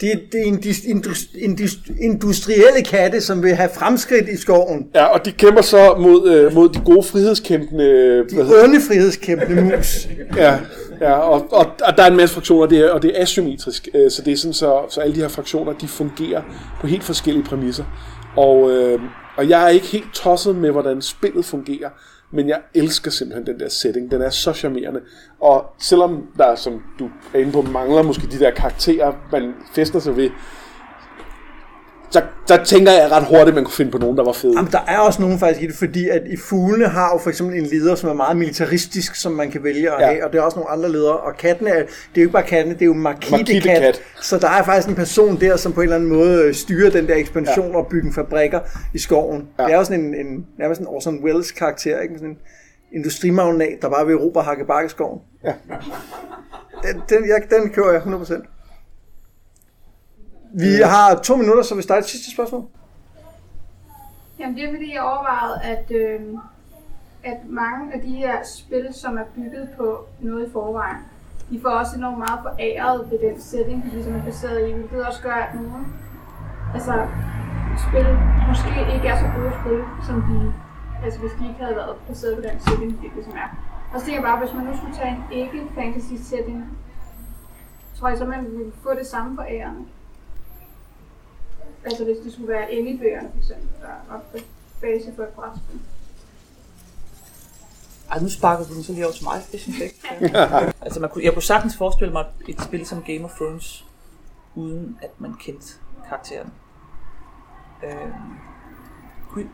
Det er, det er indus- indus- indus- industrielle katte, som vil have fremskridt i skoven. Ja, og de kæmper så mod, øh, mod de gode frihedskæmpende... De hvad hedder- onde frihedskæmpende mus. Ja, ja og, og, og der er en masse fraktioner, det er, og det er asymmetrisk, øh, så det er sådan, så, så alle de her fraktioner, de fungerer på helt forskellige præmisser. Og, øh, og jeg er ikke helt tosset med, hvordan spillet fungerer, men jeg elsker simpelthen den der setting. Den er så charmerende. Og selvom der, som du er inde på, mangler måske de der karakterer, man fester sig ved, så, så tænker jeg ret hurtigt, at man kunne finde på nogen, der var fede. Jamen, der er også nogen faktisk i det, fordi at i fuglene har jo for eksempel en leder, som er meget militaristisk, som man kan vælge at Ja. have, og det er også nogle andre ledere. Og kattene, er, det er jo ikke bare kattene, det er jo Marquis Marquis de kat. Cat. Så der er faktisk en person der, som på en eller anden måde øh, styrer den der ekspansion ja. og bygger fabrikker i skoven. Ja. Det er jo sådan en, en nærmest en Orson Welles karakter, ikke? Sådan en industrimagnat, der bare vil Europa hakke bakkeskoven. Ja. Den, den, jeg, den kører jeg 100%. Vi har to minutter, så vi starter et sidste spørgsmål. Jamen det er fordi, jeg overvejede, at, øh, at mange af de her spil, som er bygget på noget i forvejen, de får også enormt meget foræret ved den setting, de ligesom er baseret i, hvilket også gør, at nogle altså, spil måske ikke er så gode spil, som de, altså hvis de ikke havde været baseret på den setting, de ligesom er. Og så tænker jeg bare, hvis man nu skulle tage en ikke-fantasy setting, tror jeg så, man ville få det samme forærende. Altså hvis det skulle være Ellie-bøgerne for eksempel, der var base for et brætspil. Ej, nu sparker du den så lige over til mig. Det synes jeg ikke. <laughs> altså, man kunne, jeg kunne sagtens forestille mig et spil som Game of Thrones, uden at man kendte karakteren. Kunne,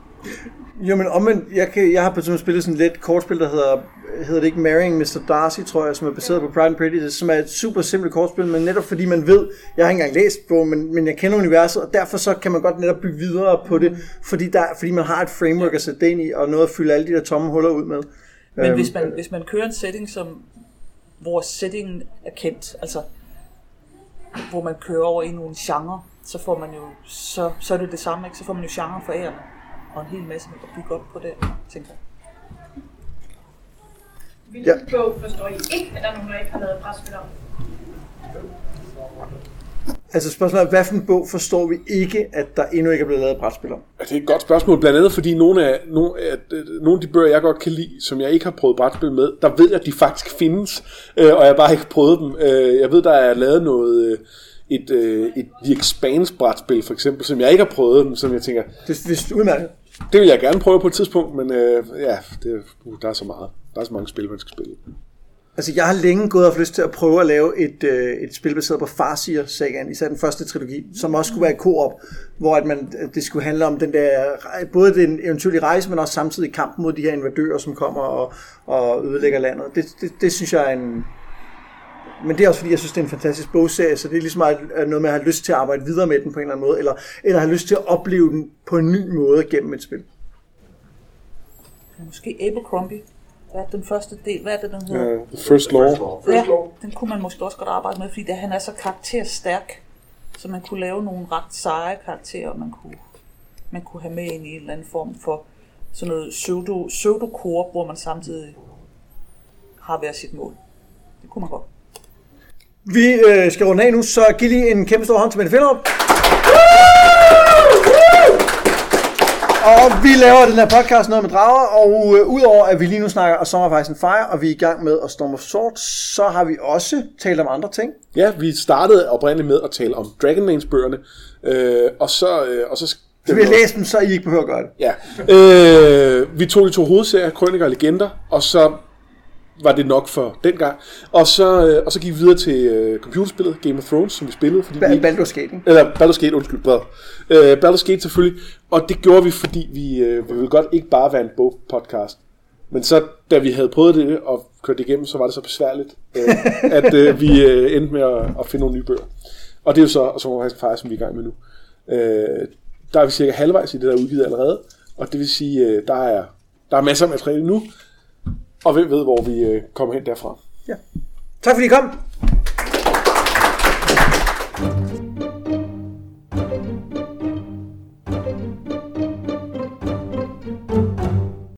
Jo, men omvendt, jeg, kan, jeg har på eksempel spillet sådan et let kortspil, der hedder, hedder det ikke Marrying Mr. Darcy, tror jeg, som er baseret på Pride and Prejudice, som er et super simpelt kortspil, men netop fordi man ved, jeg har ikke engang læst på, men, men jeg kender universet, og derfor så kan man godt netop bygge videre på det, fordi, der, fordi man har et framework at sætte det ind i, og noget at fylde alle de der tomme huller ud med. Men Øhm, hvis man, hvis man kører en setting, som, hvor settingen er kendt, altså hvor man kører over i nogle genre, så får man jo, så, så er det det samme, ikke? Så får man jo genre for ærende, og en hel masse at bygge op på det, tænker jeg. Hvilken Ja. bog forstår I ikke, at der er nogen, der ikke har lavet brætspil om? Altså spørgsmålet er, hvad for en bog forstår vi ikke, at der endnu ikke er blevet lavet et brætspil om? Ja, Det er et godt spørgsmål, blandt andet fordi nogle af, nogle af, nogle af de bøger, jeg godt kan lide, som jeg ikke har prøvet brætspil med, der ved jeg, at de faktisk findes, øh, og jeg har bare ikke prøvet dem. Øh, jeg ved, der er lavet noget, øh, et, øh, et The Expanse brætspil for eksempel, som jeg ikke har prøvet, men som jeg tænker, Det, det er udmærket det vil jeg gerne prøve på et tidspunkt, men øh, ja, det, uh, der er så meget. Der er så mange spil, man skal spille. Altså, jeg har længe gået og haft lyst til at prøve at lave et, øh, et spil baseret på Farseer-sagaen, især den første trilogi, som også skulle være i koop, hvor at man, at det skulle handle om den der, både den eventuelle rejse, men også samtidig kampen mod de her invadører, som kommer og, og ødelægger landet. Det, det, det synes jeg er en... Men det er også fordi, jeg synes, det er en fantastisk bogserie, så det er ligesom noget med at have lyst til at arbejde videre med den på en eller anden måde, eller, eller have lyst til at opleve den på en ny måde gennem et spil. Måske Abercrombie. Hvad er den første del? Hvad er det, den hedder? Uh, the First Law. Ja, den kunne man måske også godt arbejde med, fordi det, han er så karakterstærk, så man kunne lave nogle ret seje karakterer, man kunne, man kunne have med ind i en eller anden form for sådan noget pseudo, pseudo hvor man samtidig har hver sit mål. Det kunne man godt. Vi øh, skal runde af nu, så giv lige en kæmpe stor hånd til Mette Finderup. Og vi laver den her podcast noget med drager, og øh, udover at vi lige nu snakker om Summer and Fire, og vi er i gang med at Storm of Swords, så har vi også talt om andre ting. Ja, vi startede oprindeligt med at tale om Dragonlance bøgerne, øh, og, så, øh, og så Så vi har læst dem, så I ikke behøver at gøre det. Ja. Øh, vi tog de to hovedserier, Krøniker og Legender, og så var det nok for den gang. Og så, øh, og så gik vi videre til øh, computerspillet Game of Thrones, som vi spillede. Fordi vi Ba- ikke, Baldur's Gate, eller Baldur's Gate, undskyld, bred. Øh, Baldur's Gate selvfølgelig. Og det gjorde vi, fordi vi, øh, vi ville godt ikke bare være en bogpodcast. Men så, da vi havde prøvet det og kørt det igennem, så var det så besværligt, øh, <laughs> at øh, vi øh, endte med at, at finde nogle nye bøger. Og det er jo så, og så faktisk fejre, som vi er i gang med nu. Øh, der er vi cirka halvvejs i det, der er udgivet allerede. Og det vil sige, øh, der, er, der er masser af materiale nu. Og hvem ved, hvor vi øh, kommer hen derfra. Ja. Tak fordi I kom.